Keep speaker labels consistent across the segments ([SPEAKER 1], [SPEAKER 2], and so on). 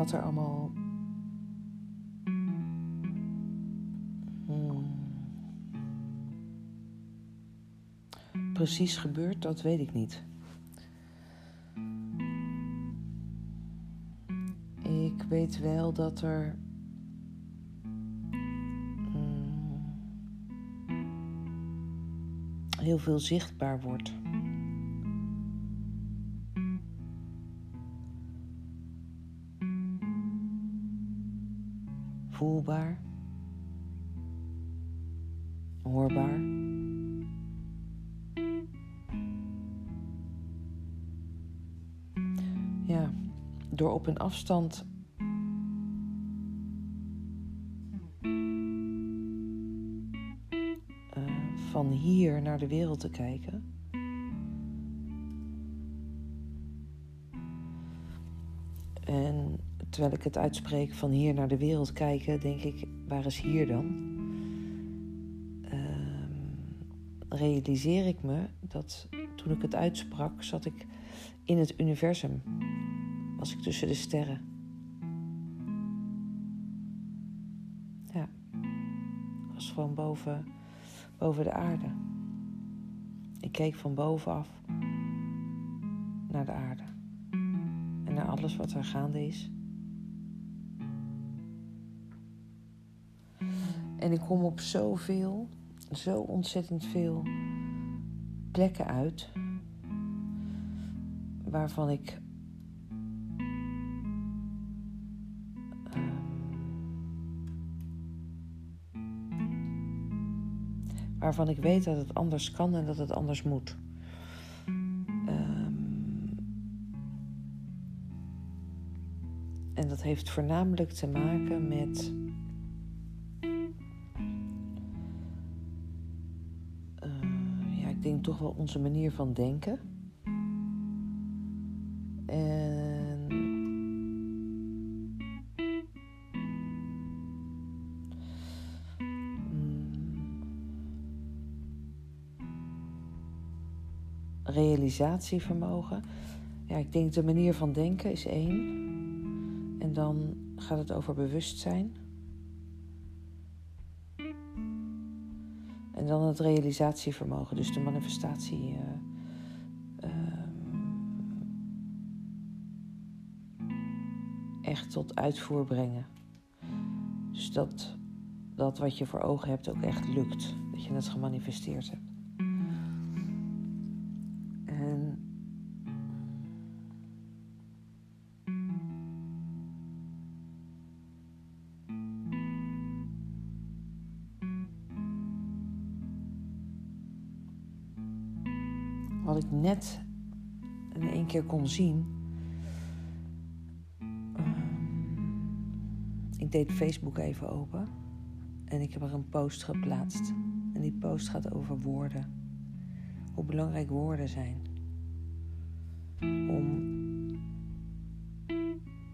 [SPEAKER 1] wat er allemaal hmm, precies gebeurt, dat weet ik niet. Ik weet wel dat er hmm, heel veel zichtbaar wordt. Voelbaar, hoorbaar. Ja, door op een afstand uh, van hier naar de wereld te kijken. Terwijl ik het uitspreek van hier naar de wereld kijken, denk ik, waar is hier dan? Uh, realiseer ik me dat toen ik het uitsprak, zat ik in het universum. Was ik tussen de sterren. Ja, was gewoon boven, boven de aarde. Ik keek van bovenaf naar de aarde en naar alles wat er gaande is. En ik kom op zoveel, zo ontzettend veel plekken uit waarvan ik ehm, waarvan ik weet dat het anders kan en dat het anders moet. Ehm, en dat heeft voornamelijk te maken met toch wel onze manier van denken. En mm, realisatievermogen. Ja, ik denk de manier van denken is één. En dan gaat het over bewustzijn. En dan het realisatievermogen, dus de manifestatie. Uh, uh, echt tot uitvoer brengen. Dus dat, dat wat je voor ogen hebt ook echt lukt. Dat je het gemanifesteerd hebt. Net in één keer kon zien. Ehm, ik deed Facebook even open en ik heb er een post geplaatst. En die post gaat over woorden. Hoe belangrijk woorden zijn. Om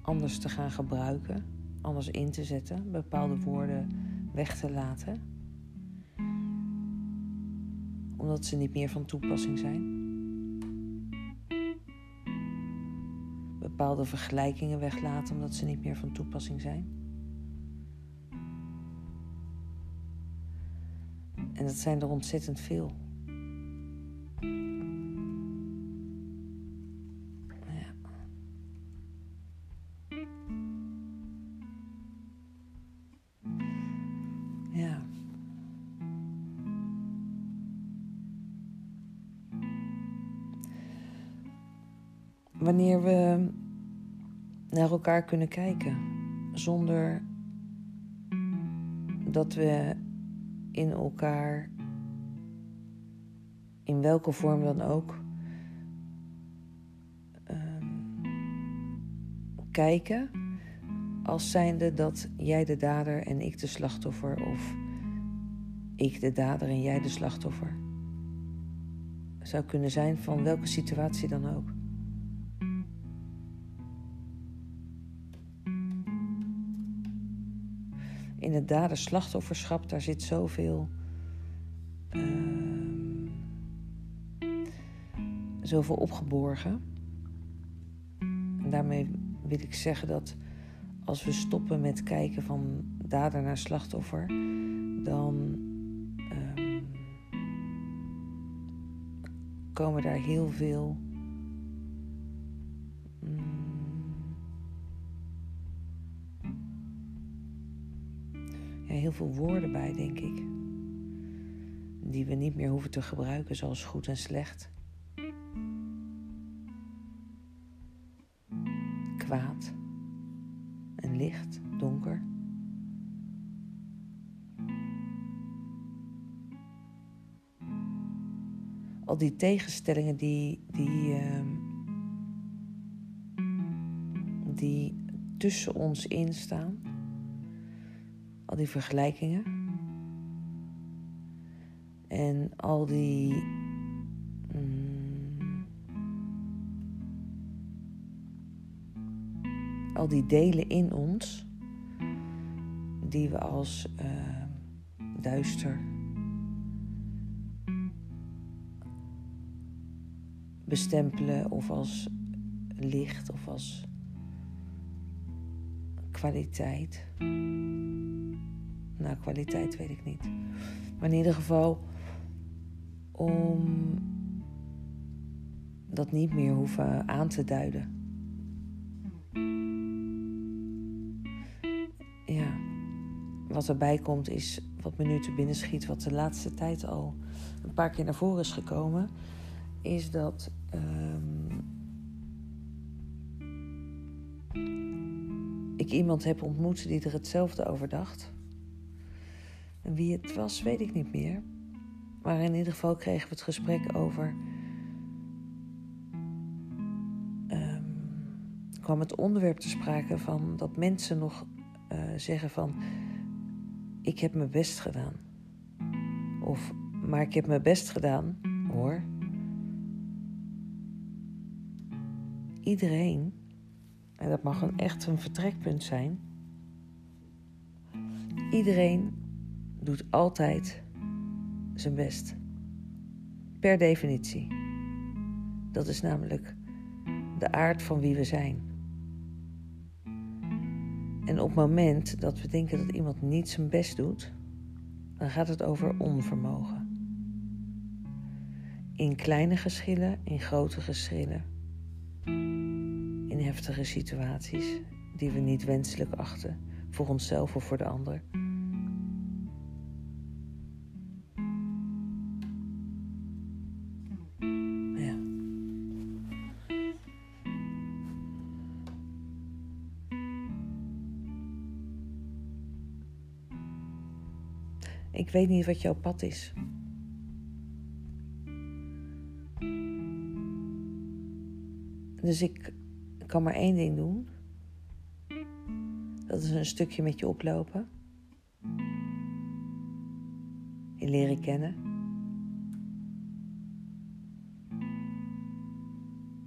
[SPEAKER 1] anders te gaan gebruiken, anders in te zetten, bepaalde woorden weg te laten omdat ze niet meer van toepassing zijn. Bepaalde vergelijkingen weglaten omdat ze niet meer van toepassing zijn. En dat zijn er ontzettend veel. Ja. Ja. Wanneer we naar elkaar kunnen kijken. Zonder dat we in elkaar, in welke vorm dan ook, um, kijken als zijnde dat jij de dader en ik de slachtoffer of ik de dader en jij de slachtoffer zou kunnen zijn van welke situatie dan ook. In het dader-slachtofferschap, daar zit zoveel. Uh, zoveel opgeborgen. En daarmee wil ik zeggen dat als we stoppen met kijken van dader naar slachtoffer, dan um, komen daar heel veel. Heel veel woorden bij, denk ik. Die we niet meer hoeven te gebruiken, zoals goed en slecht. Kwaad en licht, donker. al die tegenstellingen die, die, uh, die tussen ons in staan, al die vergelijkingen en al die mm, al die delen in ons die we als uh, duister bestempelen of als licht of als kwaliteit. Nou, kwaliteit weet ik niet. Maar in ieder geval om dat niet meer hoeven aan te duiden. Ja, wat erbij komt is wat me nu te binnen schiet, wat de laatste tijd al een paar keer naar voren is gekomen is dat um, ik iemand heb ontmoet die er hetzelfde over dacht. Wie het was, weet ik niet meer. Maar in ieder geval kregen we het gesprek over. Um, kwam het onderwerp te sprake van dat mensen nog uh, zeggen van. Ik heb mijn best gedaan. Of, maar ik heb mijn best gedaan, hoor. iedereen, en dat mag een, echt een vertrekpunt zijn, iedereen doet altijd zijn best. Per definitie. Dat is namelijk de aard van wie we zijn. En op het moment dat we denken dat iemand niet zijn best doet, dan gaat het over onvermogen. In kleine geschillen, in grote geschillen in heftige situaties die we niet wenselijk achten voor onszelf of voor de ander. Ik weet niet wat jouw pad is. Dus ik kan maar één ding doen. Dat is een stukje met je oplopen. Je leren kennen.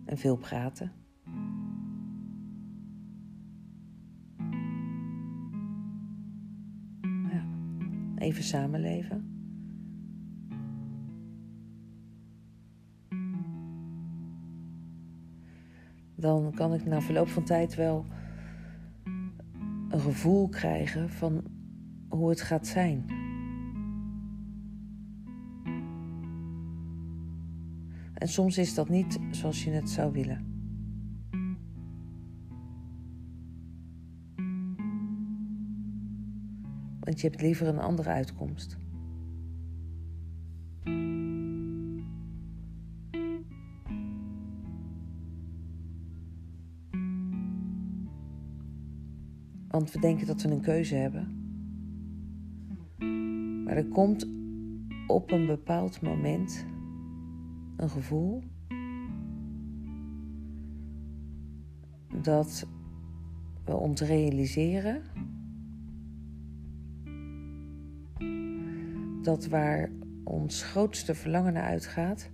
[SPEAKER 1] En veel praten. Even samenleven. dan kan ik na verloop van tijd wel een gevoel krijgen van hoe het gaat zijn. En soms is dat niet zoals je het zou willen. Je hebt liever een andere uitkomst. Want we denken dat we een keuze hebben. Maar er komt op een bepaald moment een gevoel dat we ons realiseren dat waar ons grootste verlangen naar uitgaat,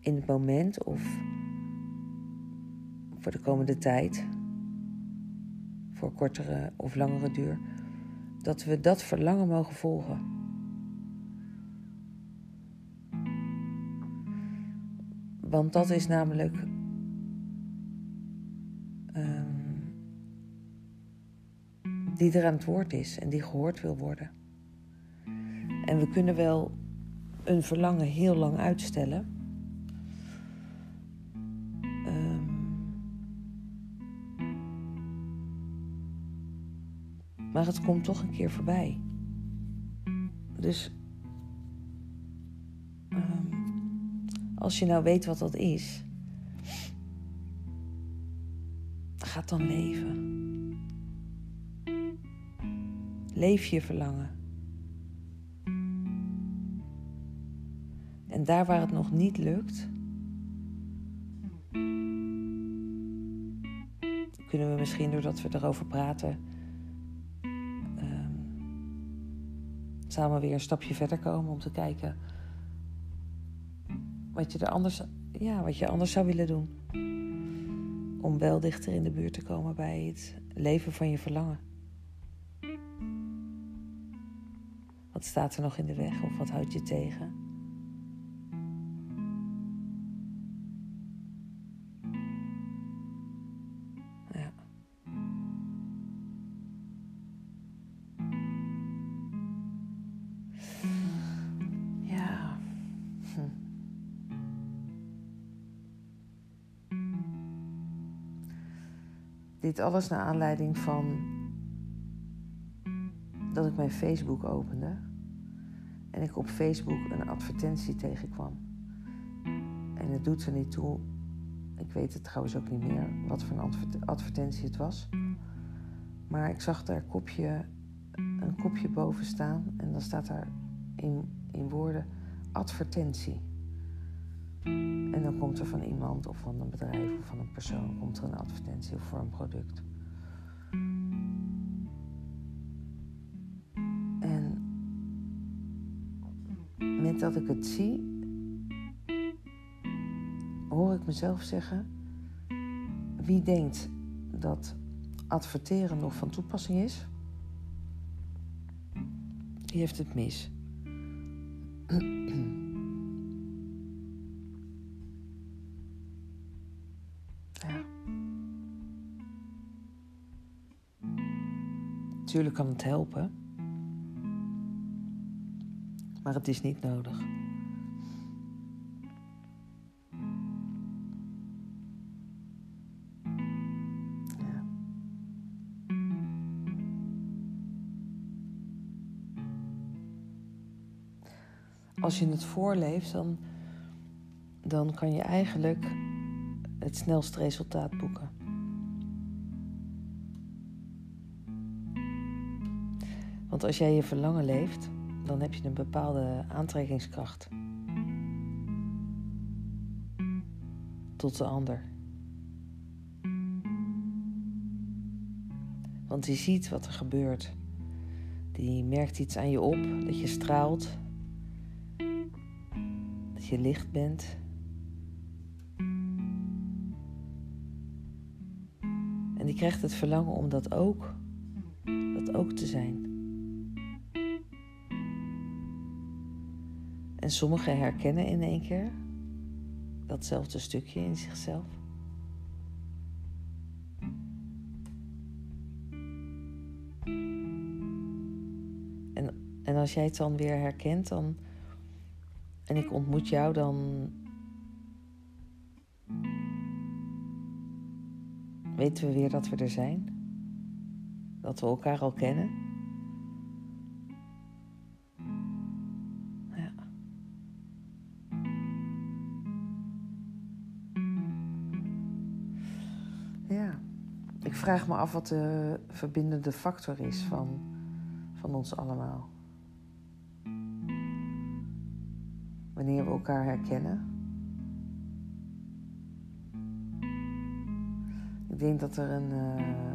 [SPEAKER 1] in het moment of voor de komende tijd, voor kortere of langere duur, dat we dat verlangen mogen volgen. Want dat is namelijk die er aan het woord is en die gehoord wil worden. En we kunnen wel een verlangen heel lang uitstellen. Ehm, maar het komt toch een keer voorbij. Dus ehm, als je nou weet wat dat is, ga dan leven. Leef je verlangen. En daar waar het nog niet lukt, kunnen we misschien doordat we erover praten, um, samen weer een stapje verder komen om te kijken wat je er anders, ja, wat je anders zou willen doen. Om wel dichter in de buurt te komen bij het leven van je verlangen. Wat staat er nog in de weg of wat houdt je tegen? Ja. Dit alles naar aanleiding van dat ik mijn Facebook opende en ik op Facebook een advertentie tegenkwam. En het doet er niet toe, ik weet het trouwens ook niet meer wat voor een advertentie het was. Maar ik zag daar kopje, een kopje boven staan en dan staat daar in, in woorden advertentie. En dan komt er van iemand of van een bedrijf of van een persoon komt er een advertentie voor een product. Dat ik het zie, hoor ik mezelf zeggen: wie denkt dat adverteren nog van toepassing is, die heeft het mis. ja. Natuurlijk kan het helpen maar het is niet nodig. Als je het voorleeft, dan, dan kan je eigenlijk het snelste resultaat boeken. Want als jij je verlangen leeft, dan heb je een bepaalde aantrekkingskracht tot de ander. Want die ziet wat er gebeurt. Die merkt iets aan je op, dat je straalt, dat je licht bent. En die krijgt het verlangen om dat ook, dat ook te zijn. En sommigen herkennen in één keer datzelfde stukje in zichzelf. En, en als jij het dan weer herkent, dan. En ik ontmoet jou, dan. Weten we weer dat we er zijn? Dat we elkaar al kennen? Vraag me af wat de verbindende factor is van, van ons allemaal. Wanneer we elkaar herkennen. Ik denk dat er een, uh,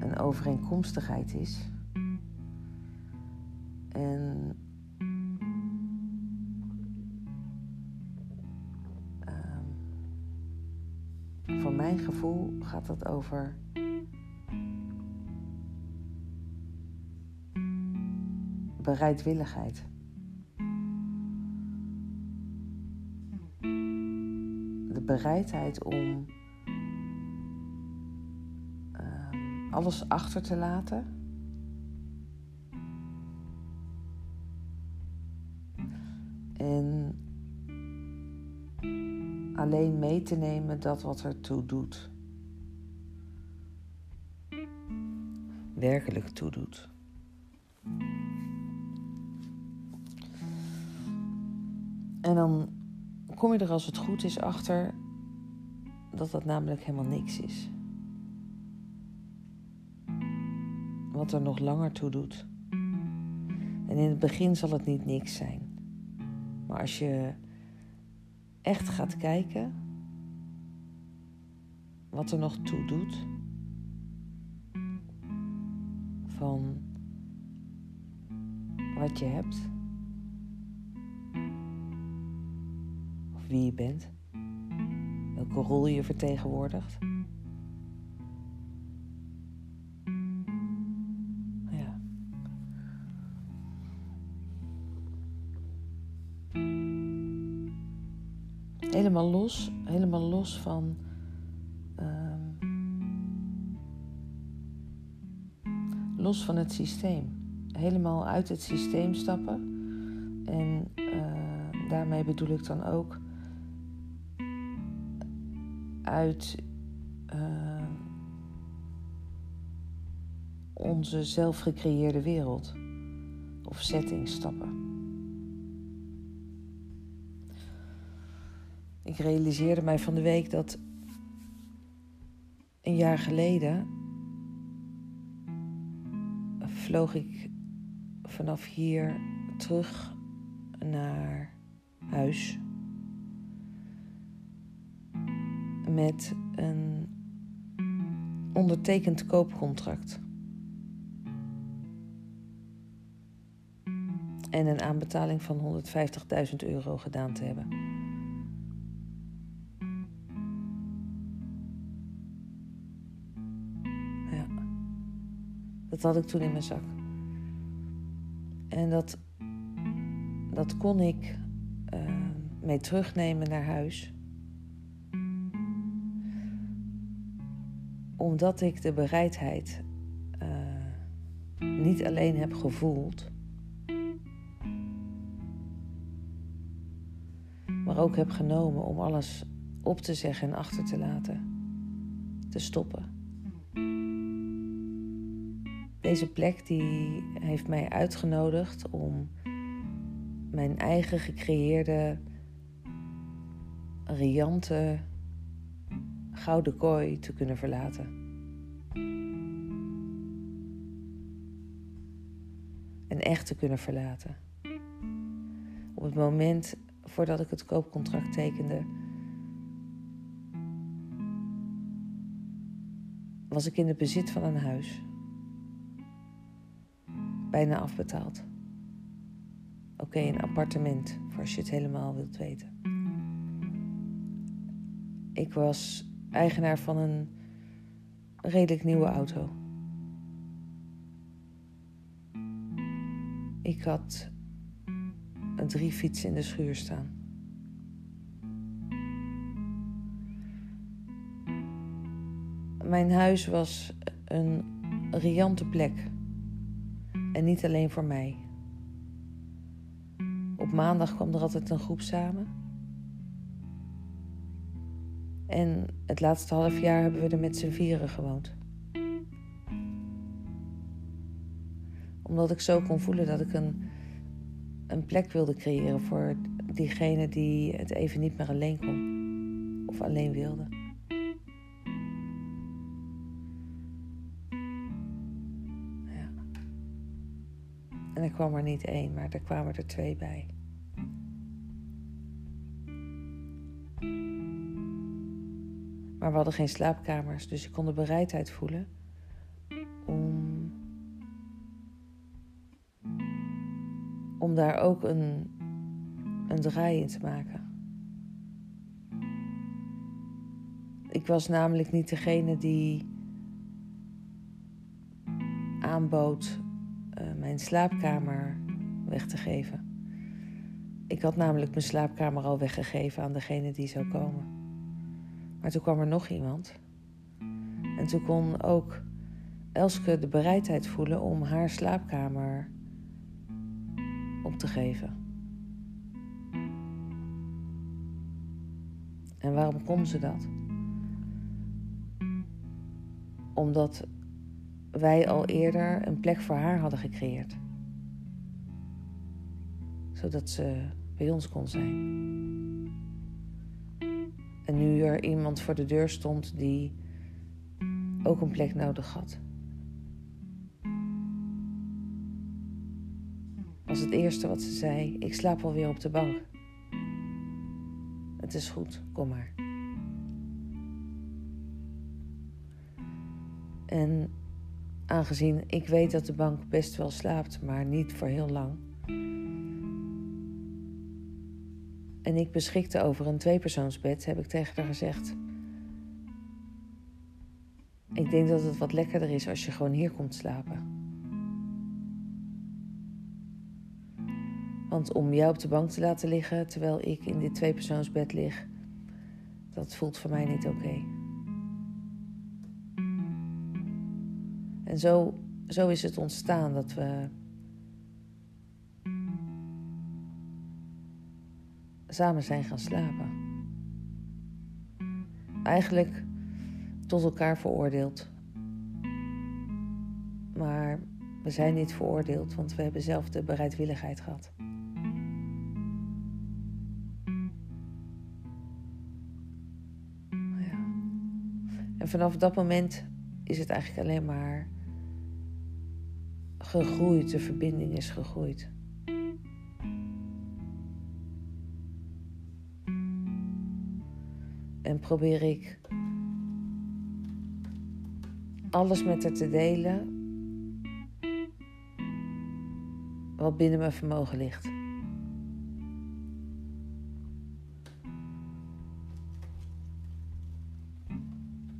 [SPEAKER 1] een overeenkomstigheid is. En mijn gevoel gaat het over bereidwilligheid. De bereidheid om alles achter te laten. En alleen mee te nemen dat wat ertoe doet. Werkelijk toe doet. En dan kom je er als het goed is achter dat dat namelijk helemaal niks is. Wat er nog langer toe doet. En in het begin zal het niet niks zijn. Maar als je echt gaat kijken wat er nog toe doet van wat je hebt of wie je bent, welke rol je vertegenwoordigt. Helemaal los, helemaal los van. Uh, los van het systeem. Helemaal uit het systeem stappen. En uh, daarmee bedoel ik dan ook uit uh, onze zelf gecreëerde wereld of setting stappen. Ik realiseerde mij van de week dat een jaar geleden vloog ik vanaf hier terug naar huis met een ondertekend koopcontract. En een aanbetaling van 150.000 euro gedaan te hebben. Had ik toen in mijn zak. En dat, dat kon ik uh, mee terugnemen naar huis. Omdat ik de bereidheid uh, niet alleen heb gevoeld, maar ook heb genomen om alles op te zeggen en achter te laten, te stoppen. Deze plek die heeft mij uitgenodigd om mijn eigen gecreëerde riante gouden kooi te kunnen verlaten. En echt te kunnen verlaten. Op het moment voordat ik het koopcontract tekende, was ik in het bezit van een huis bijna afbetaald. Oké, een appartement, voor als je het helemaal wilt weten. Ik was eigenaar van een redelijk nieuwe auto. Ik had drie fietsen in de schuur staan. Mijn huis was een riante plek en niet alleen voor mij. Op maandag kwam er altijd een groep samen. En het laatste half jaar hebben we er met z'n vieren gewoond. Omdat ik zo kon voelen dat ik een, een plek wilde creëren voor diegene die het even niet meer alleen kon of alleen wilde. Kwam er niet één, maar er kwamen er twee bij. Maar we hadden geen slaapkamers, dus ik kon de bereidheid voelen om, om daar ook een, een draai in te maken. Ik was namelijk niet degene die aanbood mijn slaapkamer weg te geven. Ik had namelijk mijn slaapkamer al weggegeven aan degene die zou komen. Maar toen kwam er nog iemand. En toen kon ook Elske de bereidheid voelen om haar slaapkamer op te geven. En waarom kon ze dat? Omdat wij al eerder een plek voor haar hadden gecreëerd. Zodat ze bij ons kon zijn. En nu er iemand voor de deur stond die ook een plek nodig had. Was het eerste wat ze zei: Ik slaap alweer op de bank. Het is goed, kom maar. En aangezien ik weet dat de bank best wel slaapt, maar niet voor heel lang. En ik beschikte over een tweepersoonsbed, heb ik tegen haar gezegd. Ik denk dat het wat lekkerder is als je gewoon hier komt slapen. Want om jou op de bank te laten liggen terwijl ik in dit tweepersoonsbed lig, dat voelt voor mij niet oké. En zo, zo is het ontstaan dat we samen zijn gaan slapen. Eigenlijk tot elkaar veroordeeld. Maar we zijn niet veroordeeld, want we hebben zelf de bereidwilligheid gehad. Ja. En vanaf dat moment is het eigenlijk alleen maar gegroeid, de verbinding is gegroeid. En probeer ik alles met haar te delen wat binnen mijn vermogen ligt.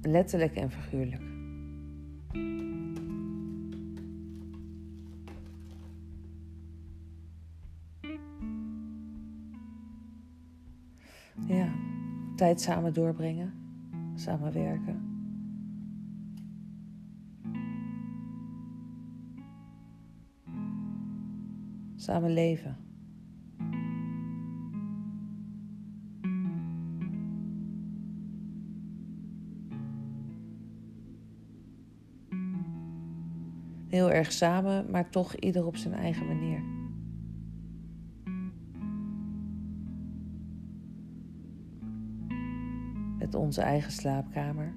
[SPEAKER 1] Letterlijk en figuurlijk. Tijd samen doorbrengen, samen werken. Samen leven. Heel erg samen, maar toch ieder op zijn eigen manier. Onze eigen slaapkamer.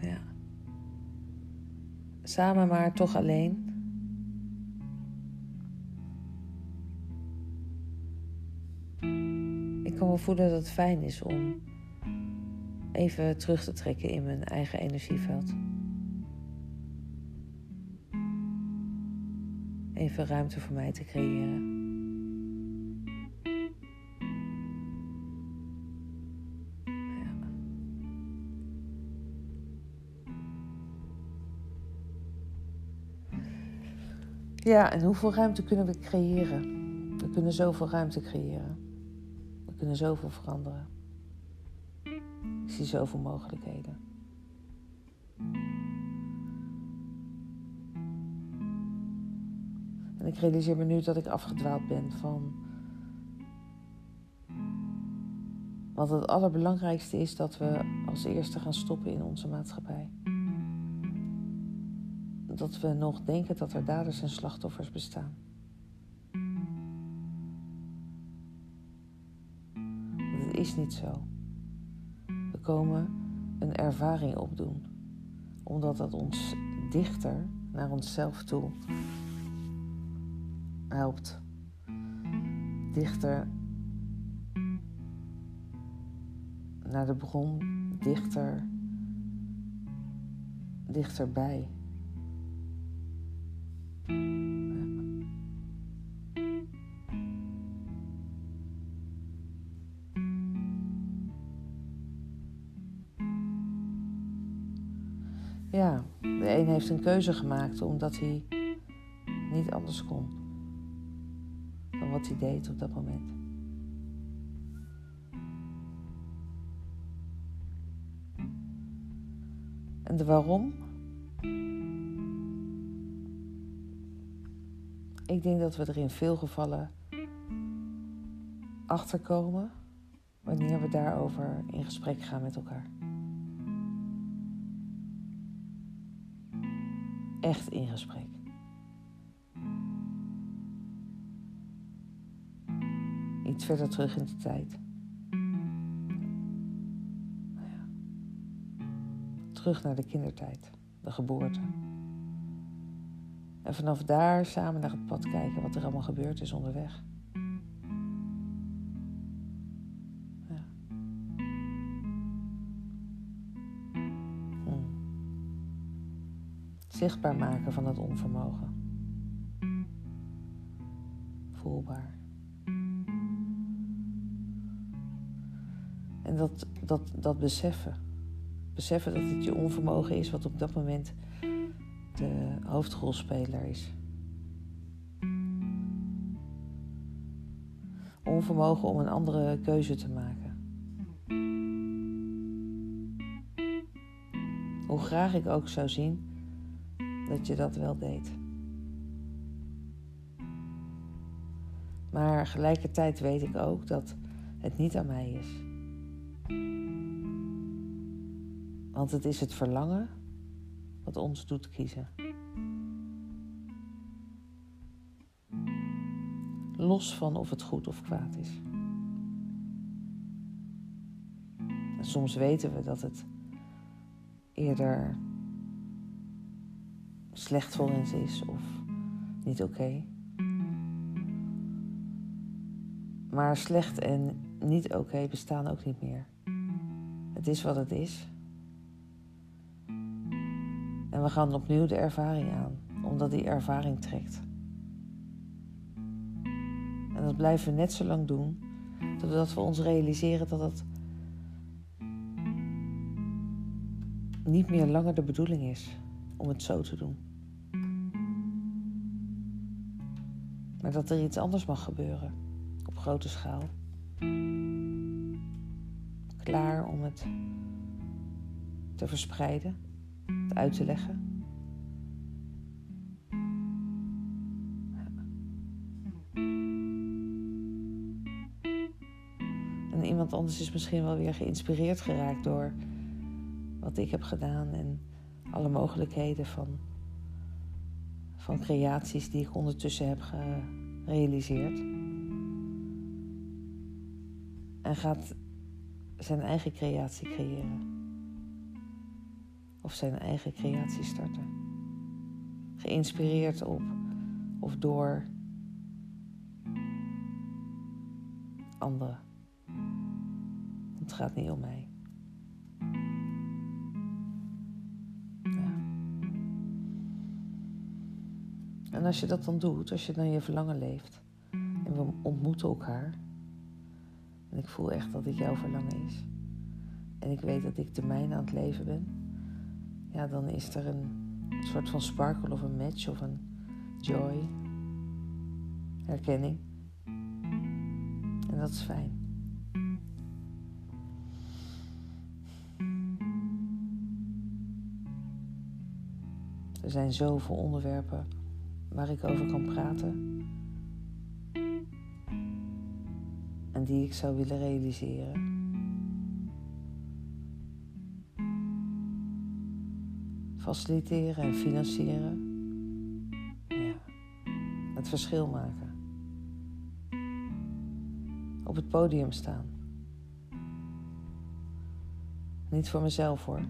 [SPEAKER 1] Ja. Samen, maar toch alleen. Ik kan wel voelen dat het fijn is om even terug te trekken in mijn eigen energieveld. Even ruimte voor mij te creëren. Ja, en hoeveel ruimte kunnen we creëren? We kunnen zoveel ruimte creëren. We kunnen zoveel veranderen. Ik zie zoveel mogelijkheden. En ik realiseer me nu dat ik afgedwaald ben van. Wat het allerbelangrijkste is dat we als eerste gaan stoppen in onze maatschappij. Dat we nog denken dat er daders en slachtoffers bestaan. Dat is niet zo komen een ervaring opdoen. Omdat dat ons dichter naar onszelf toe helpt. Dichter naar de bron, dichter, dichterbij. heeft een keuze gemaakt omdat hij niet anders kon dan wat hij deed op dat moment. En de waarom? Ik denk dat we er in veel gevallen achterkomen wanneer we daarover in gesprek gaan met elkaar. Echt in gesprek. Iets verder terug in de tijd. Nou ja. Terug naar de kindertijd, de geboorte. En vanaf daar samen naar het pad kijken wat er allemaal gebeurd is onderweg. Zichtbaar maken van het onvermogen. Voelbaar. En dat, dat, dat beseffen. Beseffen dat het je onvermogen is wat op dat moment de hoofdrolspeler is. Onvermogen om een andere keuze te maken. Hoe graag ik ook zou zien dat je dat wel deed. Maar gelijkertijd weet ik ook dat het niet aan mij is. Want het is het verlangen wat ons doet kiezen. Los van of het goed of kwaad is. En soms weten we dat het eerder slecht voor ons is of niet oké. Maar slecht en niet oké bestaan ook niet meer. Het is wat het is. En we gaan opnieuw de ervaring aan, omdat die ervaring trekt. En dat blijven we net zo lang doen, totdat we ons realiseren dat het niet meer langer de bedoeling is om het zo te doen. Maar dat er iets anders mag gebeuren op grote schaal. Klaar om het te verspreiden uit te leggen. En iemand anders is misschien wel weer geïnspireerd geraakt door wat ik heb gedaan en alle mogelijkheden van, van creaties die ik ondertussen heb gerealiseerd. En gaat zijn eigen creatie creëren of zijn eigen creatie starten. Geïnspireerd op of door anderen. Het gaat niet om mij. En als je dat dan doet, als je dan je verlangen leeft en we ontmoeten elkaar, en ik voel echt dat dit jouw verlangen is, en ik weet dat ik de mijne aan het leven ben ja, dan is er een soort van sparkle of een match of een joy, herkenning. En dat is fijn. Er zijn zoveel onderwerpen waar ik over kan praten. En die ik zou willen realiseren. faciliteren en financieren. Ja, het verschil maken. Op het podium staan. Niet voor mezelf hoor.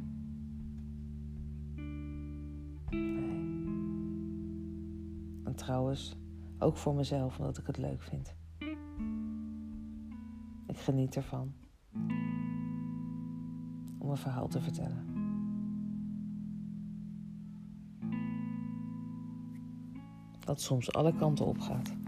[SPEAKER 1] En trouwens, ook voor mezelf, omdat ik het leuk vind. Ik geniet ervan om een verhaal te vertellen. dat soms alle kanten op gaat.